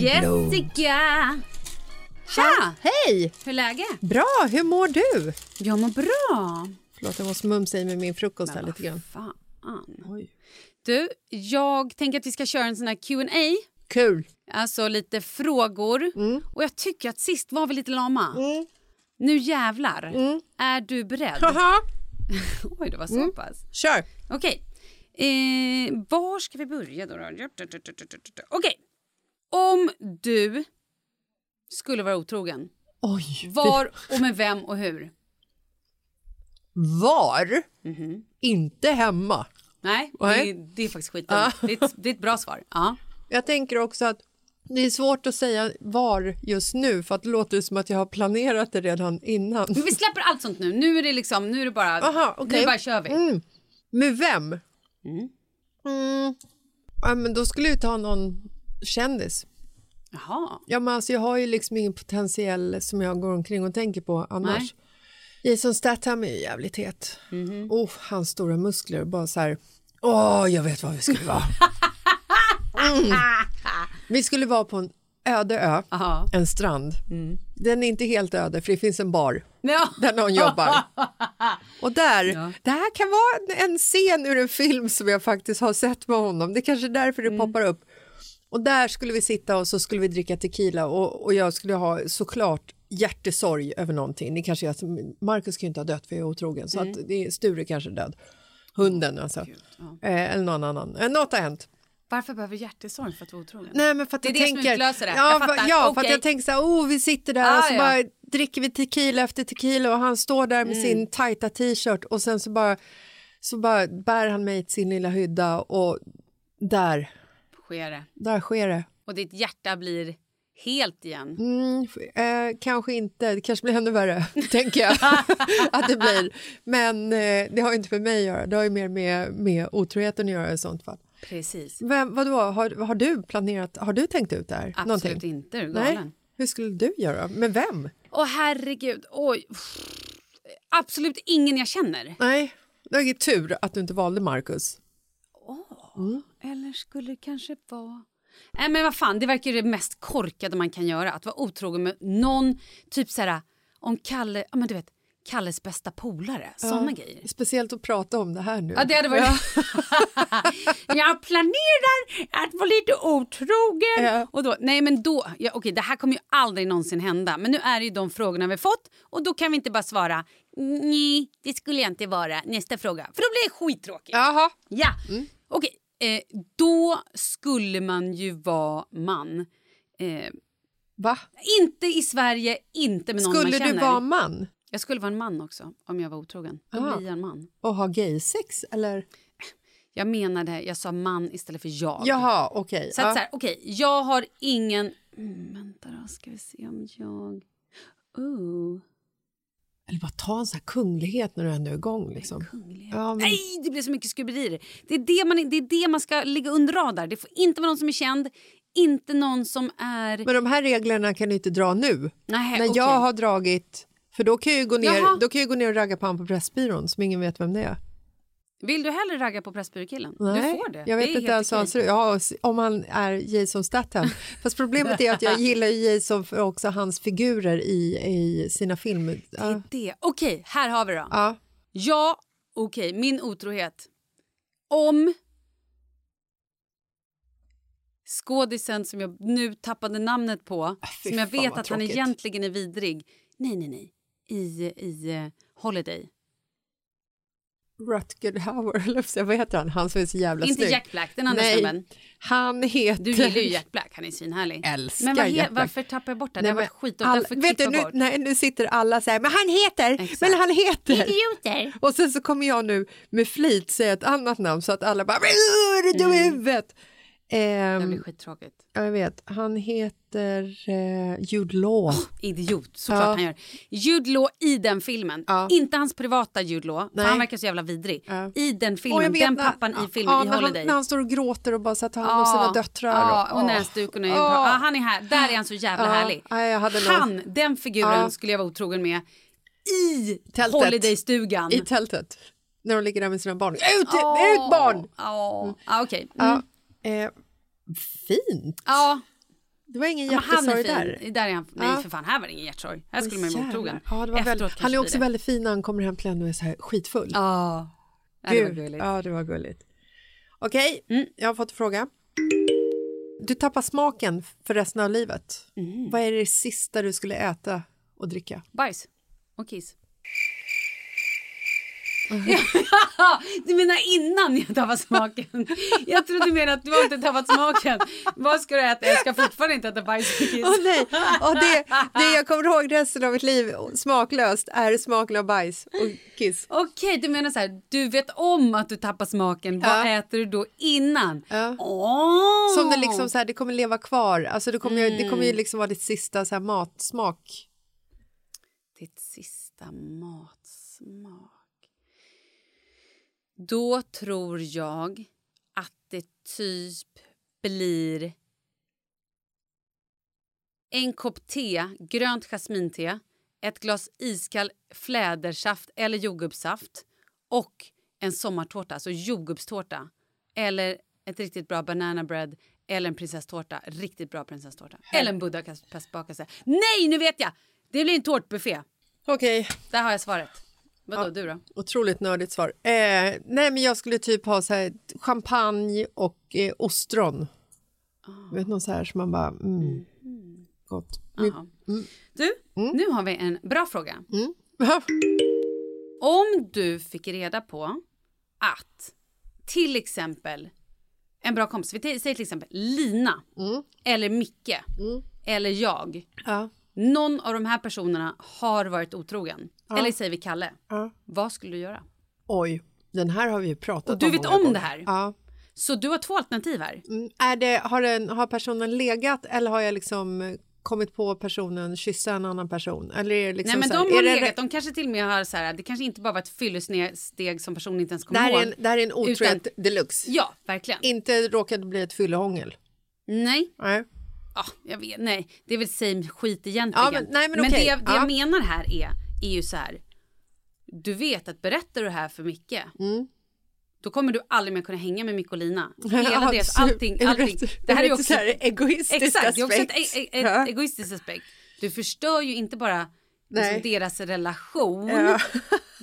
Jessica! Tja! Hej! Hur är läget? Bra, hur mår du? Jag mår bra. Förlåt, jag måste mumsa i med min frukost här lite grann. Fan. Oj. Du, jag tänker att vi ska köra en sån här Q&A. Kul! Alltså lite frågor. Och jag tycker att sist var vi lite lama. Nu jävlar. Är du beredd? Haha, Oj, det var så pass. kör! Okej. Eh, var ska vi börja då? då? Okej. Om du skulle vara otrogen, Oj! var och med vem och hur? Var? Mhm. Inte hemma. Nej, det, det är faktiskt skitdumt. Det, är ett- det är ett bra svar. Ja. Jag tänker också att det är svårt att säga var just nu för att det låter som att jag har planerat det redan innan. Men vi släpper allt sånt nu. Nu är det liksom, nu är det bara, Aha, okej. nu bara kör vi. Mm. Med vem? Mm. Ja, men då skulle jag ta någon kändis. Jaha. Ja, men alltså, jag har ju liksom ingen potentiell som jag går omkring och tänker på annars. Jason Statham är ju jävligt het. Oh, hans stora muskler, bara så här... Åh, jag vet vad vi skulle vara. Mm. Vi skulle vara på en öde ö, Aha. en strand. Den är inte helt öde för det finns en bar Ja. där någon jobbar. Och där, Ja. det här kan vara en scen ur en film som jag faktiskt har sett med honom. Det är kanske är därför det poppar upp. Och där skulle vi sitta och så skulle vi dricka tequila och, och jag skulle ha såklart hjärtesorg över någonting. Det kanske är, Marcus kan ju inte ha dött för jag är otrogen så att det är, Sture kanske är död. Hunden alltså. Eh, eller någon annan. Eh, något har hänt. Varför behöver hjärtesorg för att vara otrogen? Nej, men för att Det är jag det som tänker, utlöser det. Ja, Jag fattar. ja för att jag tänker så här, oh, vi sitter där Ah, och så ja. bara dricker vi tequila efter tequila och han står där med Mm. sin tajta t-shirt och sen så bara, så bara bär han mig till sin lilla hydda och där, Sker det. där sker det. Och ditt hjärta blir helt igen. Mm, eh, kanske inte, det kanske blir ännu värre, tänker jag att det blir. Men eh, det har inte med mig att göra, det har ju mer med, med otroheten att göra i sånt fall. Precis. Vem, vadå, har, har du planerat, har du tänkt ut det här? Absolut Någonting? inte. Du Nej. Hur skulle du göra? Med vem? Åh herregud. Oj. Absolut ingen jag känner. Nej, det är tur att du inte valde Marcus. Eller skulle det kanske vara... Nej men vad fan, det verkar ju det mest korkade man kan göra. Att vara otrogen med någon, typ så här, om Kalle, ja men du vet, Kalles bästa polare. Såna grejer. Speciellt att prata om det här nu. Ja, det hade varit... jag planerar att vara lite otrogen. Ja. Och då, nej, men då... Ja, okej, det här kommer ju aldrig någonsin hända. Men nu är det ju de frågorna vi fått och då kan vi inte bara svara nej, det skulle jag inte vara. Nästa fråga. För då blir det skittråkigt. Jaha. Ja, okej. Eh, då skulle man ju vara man. Eh, Va? inte i Sverige, inte med någon Skulle man känner. du vara man Jag skulle vara en man också om jag var otrogen. Då blir jag en man. och ha gaysex? Eller? Jag menade, jag sa man istället för jag. Jaha, okej. Så att Ja. så här, okej, jag har ingen... Mm, vänta då, ska vi se om jag... Oh, Eller bara ta en sån här kunglighet när du ändå är igång. Liksom. Ja, men, Nej, det blir så mycket skubberier. Det är det, man, det är det man ska ligga under radar. Det får inte vara någon som är känd, inte någon som är... men de här reglerna kan du inte dra nu. Nej, när okej. jag har dragit... För då kan jag ju gå ner, Jaha. då kan jag gå ner och ragga på han på Pressbyrån som ingen vet vem det är. Vill du hellre ragga på Pressbyråkillen? Du får det. Jag vet det inte ens hur han helt ser ut. Ja, om han är Jason Statham. Fast problemet är att jag gillar Jason för också hans figurer i, i sina filmer. Det är det. Okej, här har vi då. Ja. Ja, okej, min otrohet. Om skådisen som jag nu tappade namnet på, Ah, fy som jag vet att han tråkigt. egentligen är vidrig. Nej, nej, nej. I, i uh, Holiday. Rutger Hauer, vad heter han? Han som är så jävla Inte snygg. Jack Black, den andra Nej, snubben. han heter... Du gillar ju Jack Black, han är svinhärlig. Älskar Men vad he- Jack Black. varför tappar jag bort det? Det Nej, har varit skit därför vet du, nu, nej, nu sitter alla så här, men han heter, Exakt. men han heter. Idioter! Och sen så kommer jag nu med flit säga ett annat namn så att alla bara, "Men, är du i huvudet? Det Ehm, blir skittråkigt. ja, jag vet, han heter eh, Jude Law. Idiot, såklart Ja. han gör. Jude Law i den filmen, Ja. inte hans privata Jude Law, för han verkar så jävla vidrig. Ja. I den Och filmen, vet den pappan i filmen ja, i när han, Holiday. när han står och gråter och bara så tar hand om sina döttrar. Ja, och åh. näsduken. Och ja, han är här. Där är han så jävla härlig. han, den figuren skulle jag vara otrogen med i Tältet. Holiday-stugan. I tältet, när de ligger där med sina barn. Ut, Åh. ut barn! Ja, ja okej. Mm. Eh, fint. Ja, Det var ingen hjärtesorg där. Där. är han. Nej, Ja. för fan, här var det ingen hjärtsorg. Här skulle man ju otrogen. Ja, det var väldigt, han är också det. väldigt fin när han kommer hem till henne och är så här skitfull. Ja, ja det var Gud, gulligt. Ja, det var gulligt. Okej, Mm. jag har fått en fråga. Du tappar smaken för resten av livet. Mm. Vad är det sista du skulle äta och dricka? Bajs och kiss. du menar innan jag tappar smaken? Jag trodde du menade att du har inte tappat smaken. Vad ska du äta? Jag ska fortfarande inte äta bajs och. Åh nej, och det, det jag kommer ihåg resten av mitt liv smaklöst är smaken av bajs och kiss. Okej, du menar så här, du vet om att du tappar smaken. Vad Ja. äter du då innan? Ja. Åh! Som det liksom så här, det kommer leva kvar. Alltså det kommer, ju, det kommer Mm. ju liksom vara ditt sista så här matsmak. Ditt sista matsmak. Då tror jag att det typ blir en kopp te, grönt jasminte, ett glas iskall flädersaft eller jordgubbssaft och en sommartårta, alltså jordgubbstårta. Eller ett riktigt bra banana bread eller en prinsesstårta. Riktigt bra prinsesstårta. Eller en Budapestbakelse. Nej, nu vet jag! Det blir en tårtbuffé. Okej, Där har jag svaret. Vadå, Ja. du då? otroligt nördigt svar. Eh, nej, men jag skulle typ ha så här, champagne och eh, ostron. Ah. Vet någon så här som man bara... Mm, Gott. Mm. Jaha. Du, nu har vi en bra fråga. Mm. Om du fick reda på att till exempel en bra kompis, vi säger till exempel Lina eller Micke eller jag. ja. Någon av de här personerna har varit otrogen. Eller säger vi Kalle. Ja. Vad skulle du göra? Oj, den här har vi ju pratat Och du om vet om gånger. det här? Ja. Så du har två alternativ här. Mm, är det, har, den, har personen legat eller har jag liksom eh, kommit på personen kyssa en annan person? Eller är det liksom Nej men de här, har det, legat, de kanske till och med har så här, det kanske inte bara var ett fyllesteg som personen inte ens det, här ihåg. är en, det här är en otrohet deluxe. Ja, verkligen. Inte råkade bli ett fyllehångel. Nej, Nej. ja, jag vet, nej, det är väl same skit egentligen. Ja, men- nej, men det, okej. det Ja. jag menar här är, är ju så här. Du vet att berättar du det här för Micke, Mm. då kommer du aldrig mer kunna hänga med Micke och Lina. Hela Ja, deras, allting, allting. Det här är ju också så här egoistisk Exakt, det är också ett, aspekt. e- e- ett Ja. egoistiskt aspekt. Du förstör ju inte bara liksom, deras relation, Ja.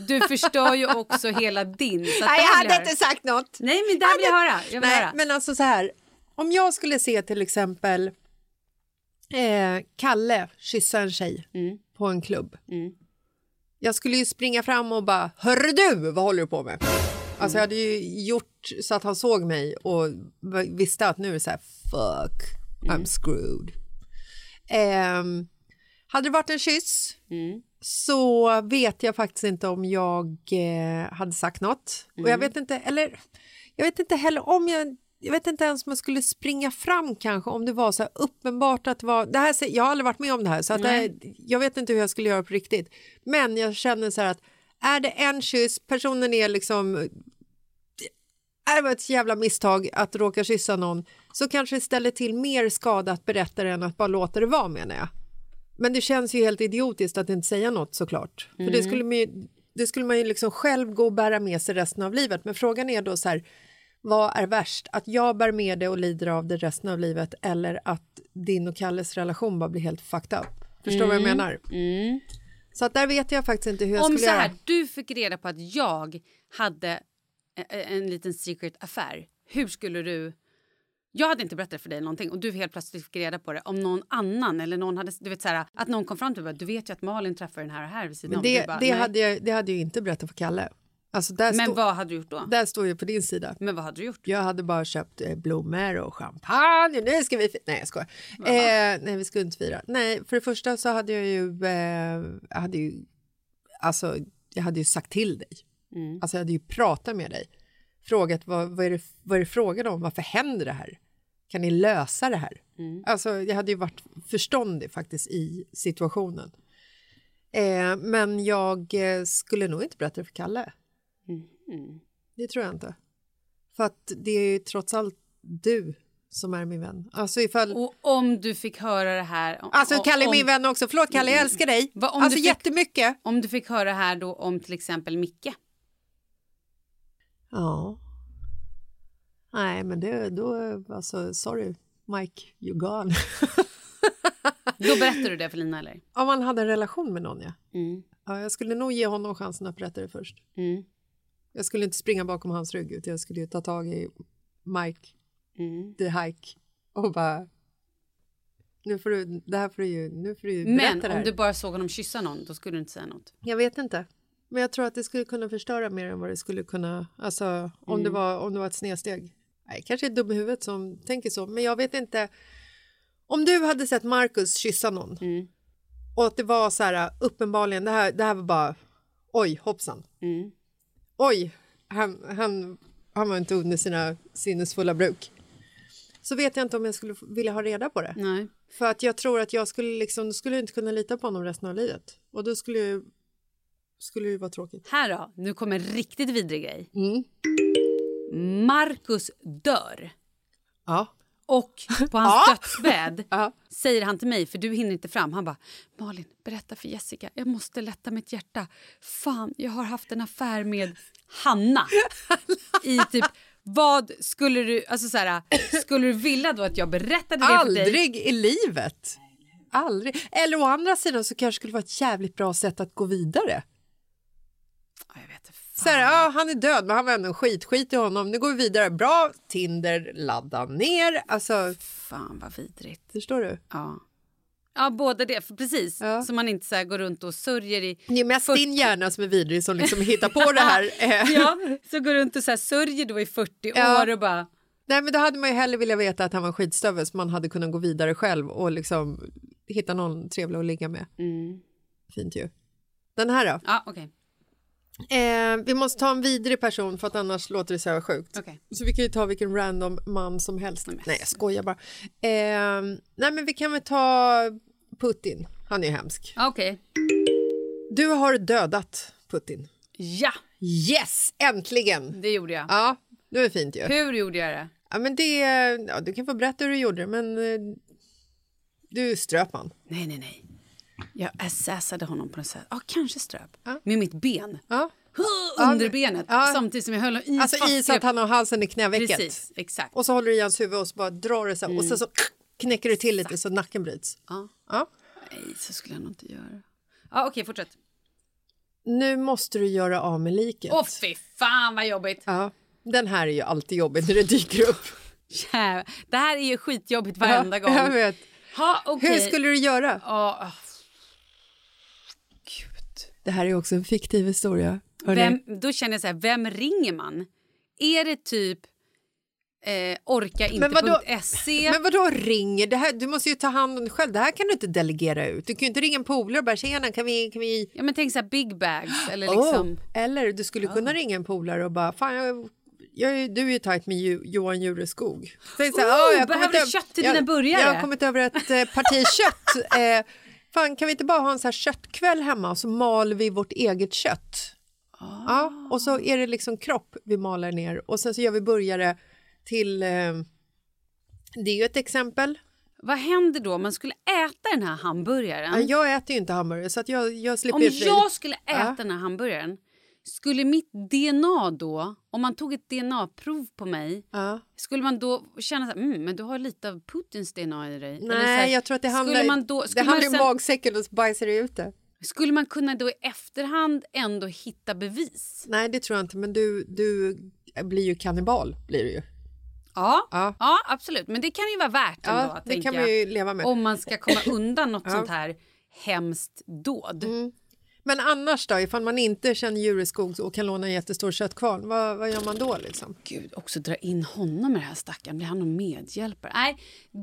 du förstör ju också hela din. Så Nej, jag hade inte sagt något. Nej, men det här vill jag höra. Jag vill Nej, höra. men alltså så här. Om jag skulle se till exempel eh, Kalle kyssa en tjej Mm. på en klubb. Jag skulle ju springa fram och bara, hörru du, vad håller du på med? Alltså jag hade ju gjort så att han såg mig och visste att nu är det så här, fuck, I'm screwed. Ehm, hade det varit en kyss så vet jag faktiskt inte om jag eh, hade sagt något. Och jag vet inte, eller jag vet inte heller om jag jag vet inte ens om jag skulle springa fram kanske om det var så här uppenbart att det var, det här, jag har aldrig varit med om det här så att det, här- jag vet inte hur jag skulle göra på riktigt. Men jag känner så här att är det en kyss, personen är liksom det var ett jävla misstag att råka kyssa någon så kanske det ställer till mer skada att berätta det än att bara låta det vara menar jag. Men det känns ju helt idiotiskt att inte säga något såklart. För det skulle man ju, det skulle man ju liksom själv gå och bära med sig resten av livet. Men frågan är då så här, vad är värst? Att jag bär med det och lider av det resten av livet eller att din och Kalles relation bara blir helt fucked up? Förstår du vad jag menar? Så att där vet jag faktiskt inte hur jag Om skulle så här, göra. du fick reda på att jag hade eh, en liten secret affär. Hur skulle du... Jag hade inte berättat för dig någonting och du helt plötsligt fick reda på det om någon annan eller någon hade, du vet så här, att någon kom fram till dig du vet ju att Malin träffar den här och här vid sidan Men om. det, Du bara, det, hade jag, det hade jag inte berättat för Kalle. Alltså Men vad hade du gjort då? där står ju på din sida. Men vad hade du gjort? Jag hade bara köpt eh, blommor och champagne. Nu ska vi. Nej, jag skojar. Eh, nej, vi skulle inte fira. Nej, för det första så hade jag ju... Eh, jag hade ju alltså, jag hade ju sagt till dig. Alltså, jag hade ju pratat med dig. Frågat vad, vad, är det, vad är det frågan om? Varför händer det här? Kan ni lösa det här? Alltså, jag hade ju varit förståndig faktiskt i situationen. Eh, men jag eh, skulle nog inte berätta det för Kalle. Det tror jag inte. För att det är ju trots allt du som är min vän. Alltså ifall... Och om du fick höra det här... Om, Alltså Kalle är om, min vän också. Förlåt Kalle, jag älskar dig. Vad om Alltså du fick- jättemycket. Om du fick höra här då om till exempel Micke. Ja. Nej, men det, då, alltså sorry Mike, you're gone. Då berättar du det för Lina eller? Om man hade en relation med någon, ja. Mm. ja. Jag skulle nog ge honom chansen att berätta det först. Mm. Jag skulle inte springa bakom hans rygg, utan jag skulle ju ta tag i Mike, Mm. the hike, och bara... Nu får du, det här får du ju, nu får du ju Men om du bara såg honom kyssa någon, då skulle du inte säga något. Jag vet inte. Men jag tror att det skulle kunna förstöra mer än vad det skulle kunna... Alltså, om, det, var, om det var ett snedsteg. Nej, kanske är dum i huvudet som tänker så, men jag vet inte. Om du hade sett Marcus kyssa någon och att det var så här uppenbarligen, det här, det här var bara oj, hoppsan. Mm. Oj, han, han, han var inte under sina sinnesfulla bruk. Så vet jag inte om jag skulle vilja ha reda på det. Nej. För att jag tror att jag skulle liksom, skulle inte kunna lita på honom resten av livet. Och då skulle ju, skulle ju vara tråkigt. Här då, nu kommer en riktigt vidrig grej. Mm. Marcus dör. Ja. Och på hans Ja. dödsbädd Ja. säger han till mig, för du hinner inte fram. Han bara, Malin, berätta för Jessica. Jag måste lätta mitt hjärta. Fan, jag har haft en affär med Hanna. I typ Vad skulle du, alltså så här, skulle du vilja då att jag berättade det för dig? Aldrig i livet! Aldrig. Eller å andra sidan så kanske det skulle vara ett jävligt bra sätt att gå vidare. Ja, Jag vet Så här, ja, han är död, men han var ändå en skit. Skit i honom. Nu går vi vidare. Bra, Tinder, ladda ner. Alltså, fan vad vidrigt. förstår du? Ja. Ja, både det, för precis. Ja. Så man inte så här går runt och sörjer i... Det är mest din hjärna som är vidrig som liksom hittar på det här. Eh, Ja, så går runt och så här sörjer då i 40 Ja. år och bara... Nej, men då hade man ju hellre velat veta att han var en skitstövel så man hade kunnat gå vidare själv och liksom hitta någon trevlig att ligga med. Mm. Fint ju. Den här då? Ja, okej. Eh, vi måste ta en vidrig person för att annars låter det så sjukt. Okej. Så vi kan ju ta vilken random man som helst. Nej, jag skojar bara. Eh, nej, men vi kan väl ta Putin. Han är ju hemsk. Okej. Du har dödat Putin. Ja, Yes, äntligen! det gjorde jag. Ja, det var fint ju. Hur gjorde jag det? Ja, men det, ja, du kan få berätta hur du gjorde det, men eh, du ströp han. Nej, nej, nej. Jag assassade honom på något sätt. Ja, kanske ströp. Ja. Med mitt ben. Ja. Under benet. Ja. Samtidigt som jag höll i Alltså i så att han har halsen i knävecket. Precis, exakt. Och så håller du i hans huvud och så bara drar det så här, och sen så knäcker du till lite så nacken bryts. Ja. Ja. Nej, så skulle jag nog inte göra. Ja, okej, fortsätt. Nu måste du göra av med liket. Åh, fy fan vad jobbigt. Ja. Den här är ju alltid jobbig när det dyker upp. Jävlar. Det här är ju skitjobbigt varenda gång. Jag vet. Ha, okej. Hur skulle du göra? Ja. Gud. Det här är också en fiktiv historia. Vem, då känner jag så här, vem ringer man? Är det typ eh, orka Men vadå- ringer? Det här, du måste ju ta hand om det själv. Det här kan du inte delegera ut. Du kan ju inte ringa en polare och bara tjena kan vi... Kan vi... Ja men tänk så här big bags eller Oh. liksom. Eller du skulle kunna ringa en polare och bara fan jag, jag, du är ju tajt med Ju, Johan Jureskog. Tänk så här, Oh, "Åh, jag behöver du kött till jag, dina burgare?" Jag har kommit över ett eh, parti kött. Eh, fan kan vi inte bara ha en så här köttkväll hemma och så maler vi vårt eget kött. Ja, och så är det liksom kropp vi maler ner och sen så gör vi burgare till eh, det är ju ett exempel. Vad händer då om man skulle äta den här hamburgaren? Ja, Jag äter ju inte hamburgare så att jag, jag slipper om fri. jag skulle äta Ja. den här hamburgaren, skulle mitt DNA då, om man tog ett DNA-prov på mig, Ja. skulle man då känna så här, mm, men du har lite av Putins DNA i dig? Nej, här, jag tror att det handlar, man då, det handlar man om sen- magsäcken och så bajsar det ut det. Skulle man kunna då i efterhand ändå hitta bevis? Nej, det tror jag inte, men du, du blir ju kannibal. Blir du ju. Ja, Ja. ja. absolut. Men det kan ju vara värt ändå, Ja, det kan man ju leva med. Om man ska komma undan något sånt här hemskt dåd. Men annars då, ifall man inte känner Jureskog och kan låna en jättestor köttkvarn, vad, vad gör man då liksom? Gud, också dra in honom i det här stackaren. Blir han någon medhjälpare? Nej,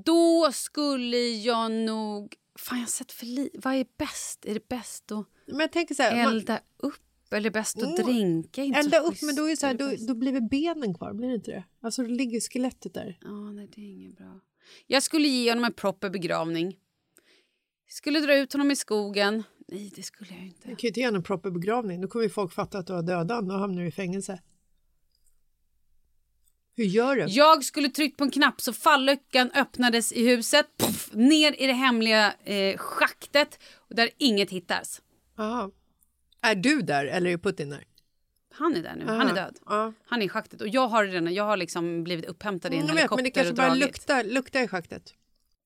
då skulle jag nog... Fan, jag har sett för lite. Vad är bäst? Är det bäst att Men jag tänker så här, man, elda upp eller bäst att Mm. drinka? Inte elda upp, men då, är så här, Är då, då blir väl benen kvar, blir det inte det? Alltså då ligger skelettet där. Ja, nej, det är inget bra. Jag skulle ge honom en proper begravning. Skulle dra ut honom i skogen. Nej, det skulle jag inte. Du kan ju inte göra en proper begravning, då kommer ju folk fatta att du har dödat då hamnar du i fängelse. Hur gör du? Jag skulle tryckt på en knapp så falluckan öppnades i huset. Puff, ner i det hemliga eh, schaktet där inget hittas. Aha. Är du där eller är Putin där? Han är där nu. Han Aha. är död. Ja. Han är i schaktet och jag har redan, jag har liksom blivit upphämtad i en vet, helikopter men det kanske bara luktar, luktar i schaktet.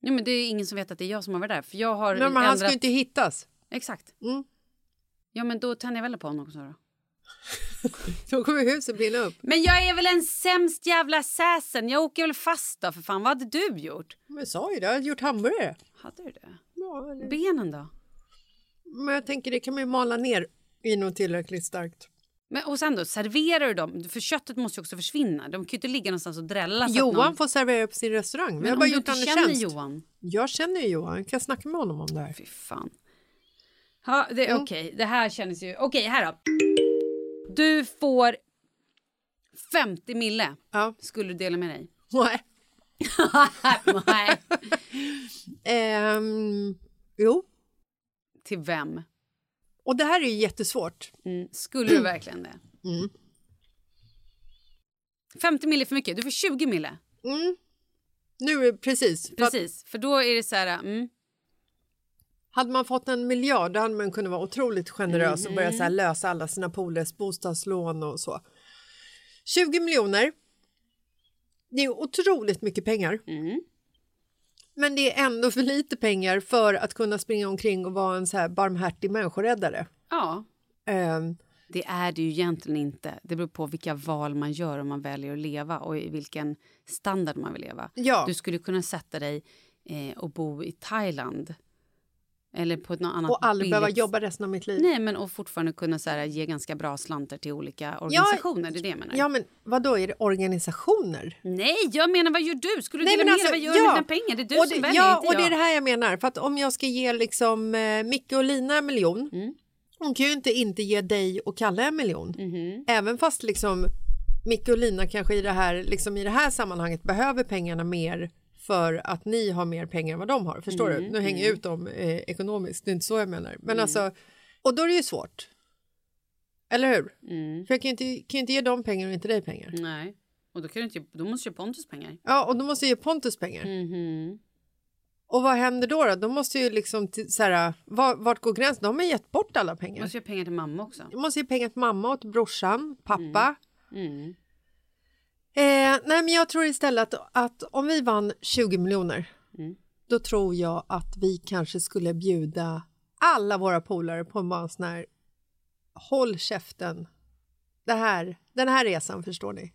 Nej, men det är ingen som vet att det är jag som har varit där. För jag har Nej, men han ska ändrat... inte hittas. Exakt. Mm. Ja, men då tänder jag väl på honom också då. Då kommer huset brinna upp. Men jag är väl en sämst jävla säsen. Jag åker väl fast då för fan. Vad hade du gjort? Men jag sa ju det, jag har gjort hamburgare. Hade du det? Ja, eller... Benen då? Men jag tänker det kan man ju mala ner i något tillräckligt starkt. Men, och sen då, serverar du dem? För köttet måste ju också försvinna. De kan ju inte ligga någonstans och drälla. Johan någon... får servera på sin restaurang. Men har om bara du gjort inte en känner tjänst. Johan? Jag känner ju Johan, jag kan snacka med honom om det här. Fy fan. Ja, det Mm. okej. Det här känns ju... Okej, här då. Du får 50 mille. Ja. Skulle du dela med dig? Nej. Nej. Ehm, jo, Till vem? och det här är ju jättesvårt. Mm. Skulle du verkligen det? Mm. 50 mille för mycket. Du får 20 mille. Mm. Nu precis. Precis. För då är det så här... Mm. Hade man fått en miljard då hade man kunnat vara otroligt generös och börja så här lösa alla sina polares bostadslån och så. 20 miljoner. Det är otroligt mycket pengar. Mm. Men det är ändå för lite pengar för att kunna springa omkring och vara en så här barmhärtig människoräddare. Ja, Ehm, det är det ju egentligen inte. Det beror på vilka val man gör om man väljer att leva och i vilken standard man vill leva. Ja. Du skulle kunna sätta dig eh, och bo i Thailand. Eller på något annat och aldrig behöva jobba resten av mitt liv. Nej, men och fortfarande kunna så här, ge ganska bra slantar till olika organisationer. det är det jag menar. Ja, men vad då är det organisationer? Nej, jag menar vad gör du? Ska du Nej, men alltså, Vad gör du ja. med dina pengar? Det är du och som det, väljer, Ja, inte och jag. det är det här jag menar. För att om jag ska ge liksom eh, Micke och Lina en miljon, Mm. hon kan ju inte inte ge dig och Kalle en miljon. Mhm. Även fast liksom Micke och Lina kanske i det här, liksom i det här sammanhanget behöver pengarna mer för att ni har mer pengar än vad de har. Förstår Mm, du? Nu hänger jag ut dem eh, ekonomiskt, det är inte så jag menar. Men Mm. alltså, och då är det ju svårt. Eller hur? Mm. För jag kan ju inte, kan ju inte ge dem pengar och inte dig pengar. Nej, och då, kan du inte, då måste ge Pontus pengar. Ja, och då måste jag ge Pontus pengar. Mhm. Och vad händer då? då? De måste ju liksom, till, så här, var, vart går gränsen? De har gett bort alla Du pengar. måste ge pengar till mamma också. Måste ge pengar till mamma och till brorsan, pappa. Mm. Eh, nej, men jag tror istället att, att om vi vann 20 miljoner, Mm. då tror jag att vi kanske skulle bjuda alla våra polare på en bara sån här håll käften. Det här, den här resan förstår ni.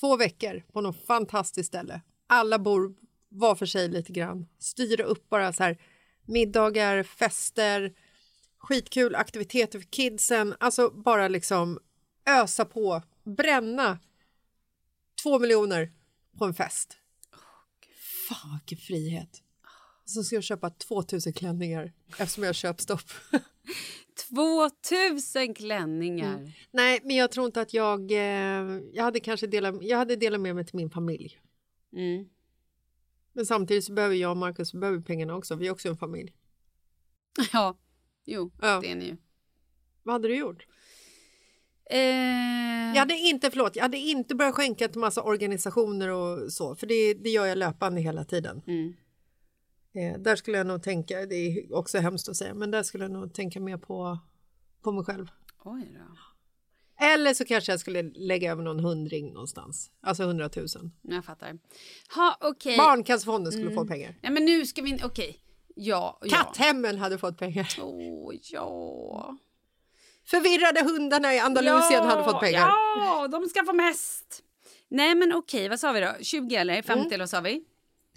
Två veckor på något fantastiskt ställe. Alla bor var för sig lite grann. Styra upp bara så här middagar, fester, skitkul aktiviteter för kidsen. Alltså bara liksom ösa på, bränna två miljoner på en fest. Fan vilken frihet. Så ska jag köpa 2000 klänningar eftersom jag har köpstopp. 2000 klänningar. Mm. Nej, men jag tror inte att jag... Eh, jag hade kanske delat, jag hade delat med mig till min familj. Mm. Men samtidigt så behöver jag och Marcus behöver pengarna också. Vi är också en familj. Ja, jo, Ja. det är ni ju. Vad hade du gjort? Eh, Jag hade inte, förlåt, jag hade inte börjat skänka till massa organisationer och så, för det, det gör jag löpande hela tiden. Mm. Eh, där skulle jag nog tänka, det är också hemskt att säga, men där skulle jag nog tänka mer på, på mig själv. Oj då. Eller så kanske jag skulle lägga över någon hundring någonstans, alltså hundratusen. Jag fattar. Ha, okej. Barncancerfonden skulle Mm. få pengar. Ja, men nu ska vi... Okej. Ja, ja. Katthemmen hade fått pengar. Åh, ja. Förvirrade hundarna i Andalusien hade fått pengar. Ja, de ska få mest. Nej, men okej, vad sa vi då? 20 eller 50 Mm. eller vad sa vi?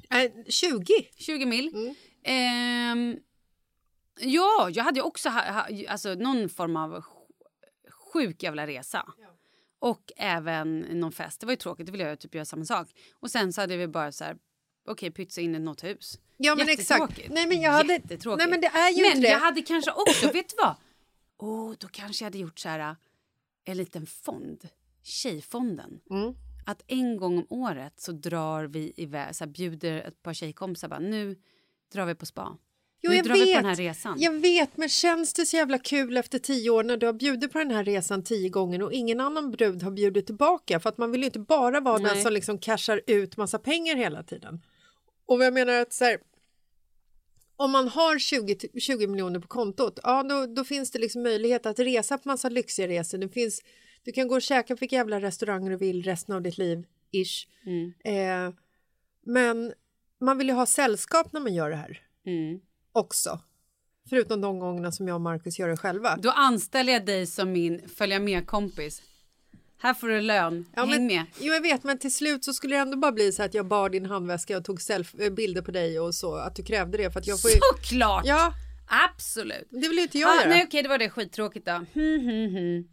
Eh, 20? 20 mil. Mm. Ehm, ja, jag hade ju också ha, ha, alltså, någon form av sj- sjuk jävla resa. Och även någon fest. Det var ju tråkigt, det ville jag typ göra samma sak. Och sen så hade vi bara så här, okej, pytsa in i något hus. Ja, men exakt. Nej, men jag hade... Nej, men det är ju Men det. jag hade kanske också, vet du vad? Åh, då kanske jag hade gjort så här en liten fond. Tjejfonden. Mm. Att en gång om året så drar vi iväg, så här, bjuder ett par tjejkompisar bara, nu drar vi på spa. Jo, nu jag drar vet. vi på den här resan. Jag vet, men känns det så jävla kul efter tio år när du har bjudit på den här resan tio gånger och ingen annan brud har bjudit tillbaka? För att man vill ju inte bara vara den Nej. som liksom cashar ut massa pengar hela tiden. Och jag menar att så här, om man har 20, t- 20 miljoner på kontot, ja då, då finns det liksom möjlighet att resa på massa lyxiga resor. Det finns, du kan gå och käka på vilka jävla restauranger du vill resten av ditt liv, ish. Mm. Eh, men man vill ju ha sällskap när man gör det här Mm. också. Förutom de gångerna som jag och Marcus gör det själva. Då anställer jag dig som min följa med-kompis. Här får du lön, Ja, häng men, med. Jo, jag vet, men till slut så skulle det ändå bara bli så att jag bar din handväska och tog self- eh, bilder på dig och så, att du krävde det. För att jag får ju... Såklart! Ja, Absolut. det vill ju inte jag Ah, göra. nej okej, det var det skittråkigt då. Hmm, hmm, hmm.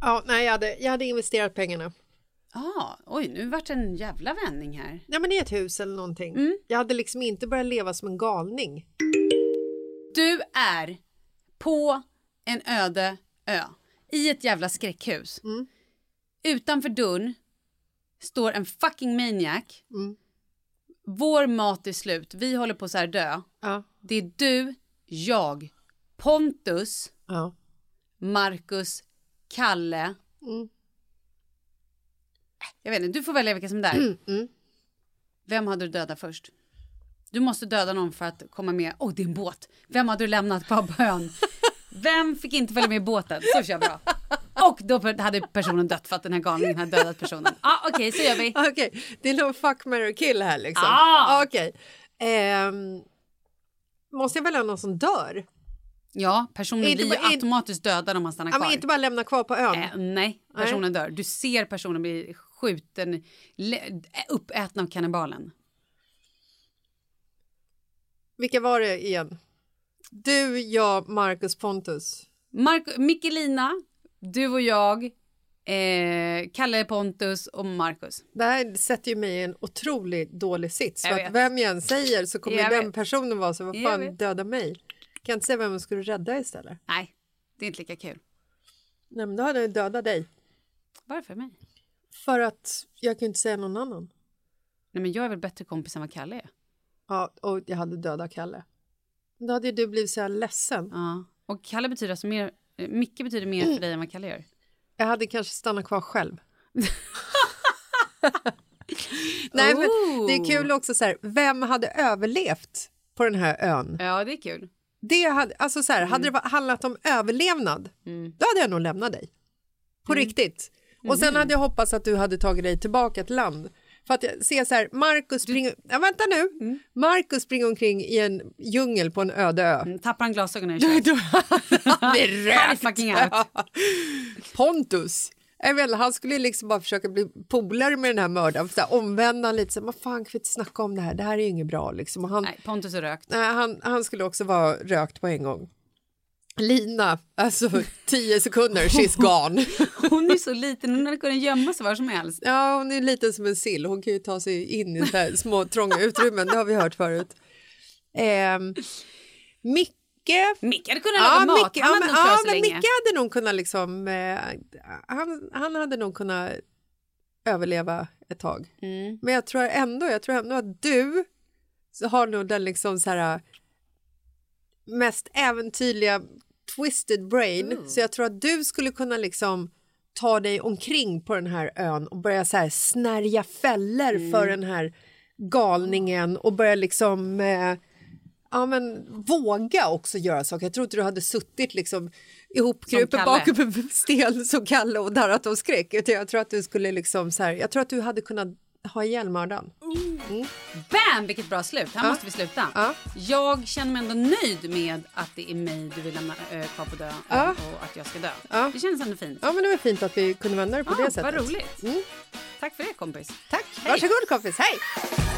Ja, nej, jag hade, jag hade investerat pengarna. Ah, oj, nu vart det en jävla vändning här. Ja, men i ett hus eller någonting. Mm. Jag hade liksom inte börjat leva som en galning. Du är på en öde ö i ett jävla skräckhus. Mm. Utanför dörren står en fucking maniac. Mm. Vår mat är slut. Vi håller på så här dö. Ja, Det är du, jag, Pontus, ja. Marcus, Kalle. Mm. Jag vet inte, du får välja vilka som är där. Mm. Vem hade du dödat först? Du måste döda någon för att komma med. Åh, oh, det är en båt. Vem hade du lämnat på ön? Vem fick inte följa med i båten? Så kör jag bra. Och då hade personen dött för att den här galningen hade dödat personen. Ja, ah, okej, okay, så gör vi. Okej, okay. det är nog fuck, marry, kill här liksom. Ah. Okej. Okay. Um, måste jag välja någon som dör? Ja, personen inte blir bara, automatiskt dödad om man stannar kvar. Men inte bara lämna kvar på ön? Eh, nej, personen nej. dör. Du ser personen bli skjuten, uppäten av kannibalen. Vilka var det igen? Du, jag, Marcus Pontus. Mark Mikkelina, du och jag, eh, Kalle Pontus och Marcus. Det här sätter ju mig i en otroligt dålig sits. För att vem jag än säger så kommer jag den vet. personen vara så, vad fan, döda mig. Kan jag inte säga vem man skulle rädda istället? Nej, det är inte lika kul. Nej, men då hade jag dödat dig. Varför mig? För att jag kan inte säga någon annan. Nej, men jag är väl bättre kompis än vad Kalle är? Ja, och jag hade dödat Kalle. Då hade du blivit så här ledsen. Ja. Och Kalle betyder alltså mer, eh, Micke betyder mer för dig än vad Kalle gör. Jag hade kanske stannat kvar själv. Nej, men det är kul också så här, vem hade överlevt på den här ön? Ja, det är kul. Det hade, alltså så här, mm. hade det handlat om överlevnad, mm. då hade jag nog lämnat dig. På mm. riktigt. Och sen mm. hade jag hoppats att du hade tagit dig tillbaka till land. För att jag ser så här, Marcus springer, ja, vänta nu, mm. Marcus springer omkring i en djungel på en öde ö. Mm, tappar han glasögonen Han är rökt! Pontus, jag vet, han skulle liksom bara försöka bli polare med den här mördaren, så här, omvända lite, så vad fan kan vi inte snacka om det här, det här är inget bra liksom. Och han, nej, Pontus är rökt. Nej, han, han skulle också vara rökt på en gång. Lina, alltså tio sekunder, she's gone. Hon är så liten, hon hade kunnat gömma sig var som helst. Ja, hon är liten som en sill, hon kan ju ta sig in i så små trånga utrymmen, det har vi hört förut. Eh, Micke... Micke hade kunnat laga mat, Micke, han hade ja, ja, men Micke hade nog kunnat liksom, eh, han, han hade nog kunnat överleva ett tag. Mm. Men jag tror ändå, jag tror ändå att du har nog den liksom så här mest äventyrliga twisted brain mm. så jag tror att du skulle kunna liksom ta dig omkring på den här ön och börja så här snärja fällor mm. för den här galningen och börja liksom eh, ja, men, våga också göra saker. Jag tror inte du hade suttit liksom ihopkrupen bakom en sten som Kalle och darrat av skräck. Jag tror att du skulle liksom så här, jag tror att du hade kunnat ha ihjäl mördaren. Mm. Bam! Vilket bra slut. Här ja. måste vi sluta. Ja. Jag känner mig ändå nöjd med att det är mig du vill lämna äh, kvar på dö ja. och att jag ska dö. Det känns ändå fint. Ja, men det var fint att vi kunde vända det på det sättet. Vad roligt. Mm. Tack för det kompis. Tack. Hej. Varsågod kompis. Hej!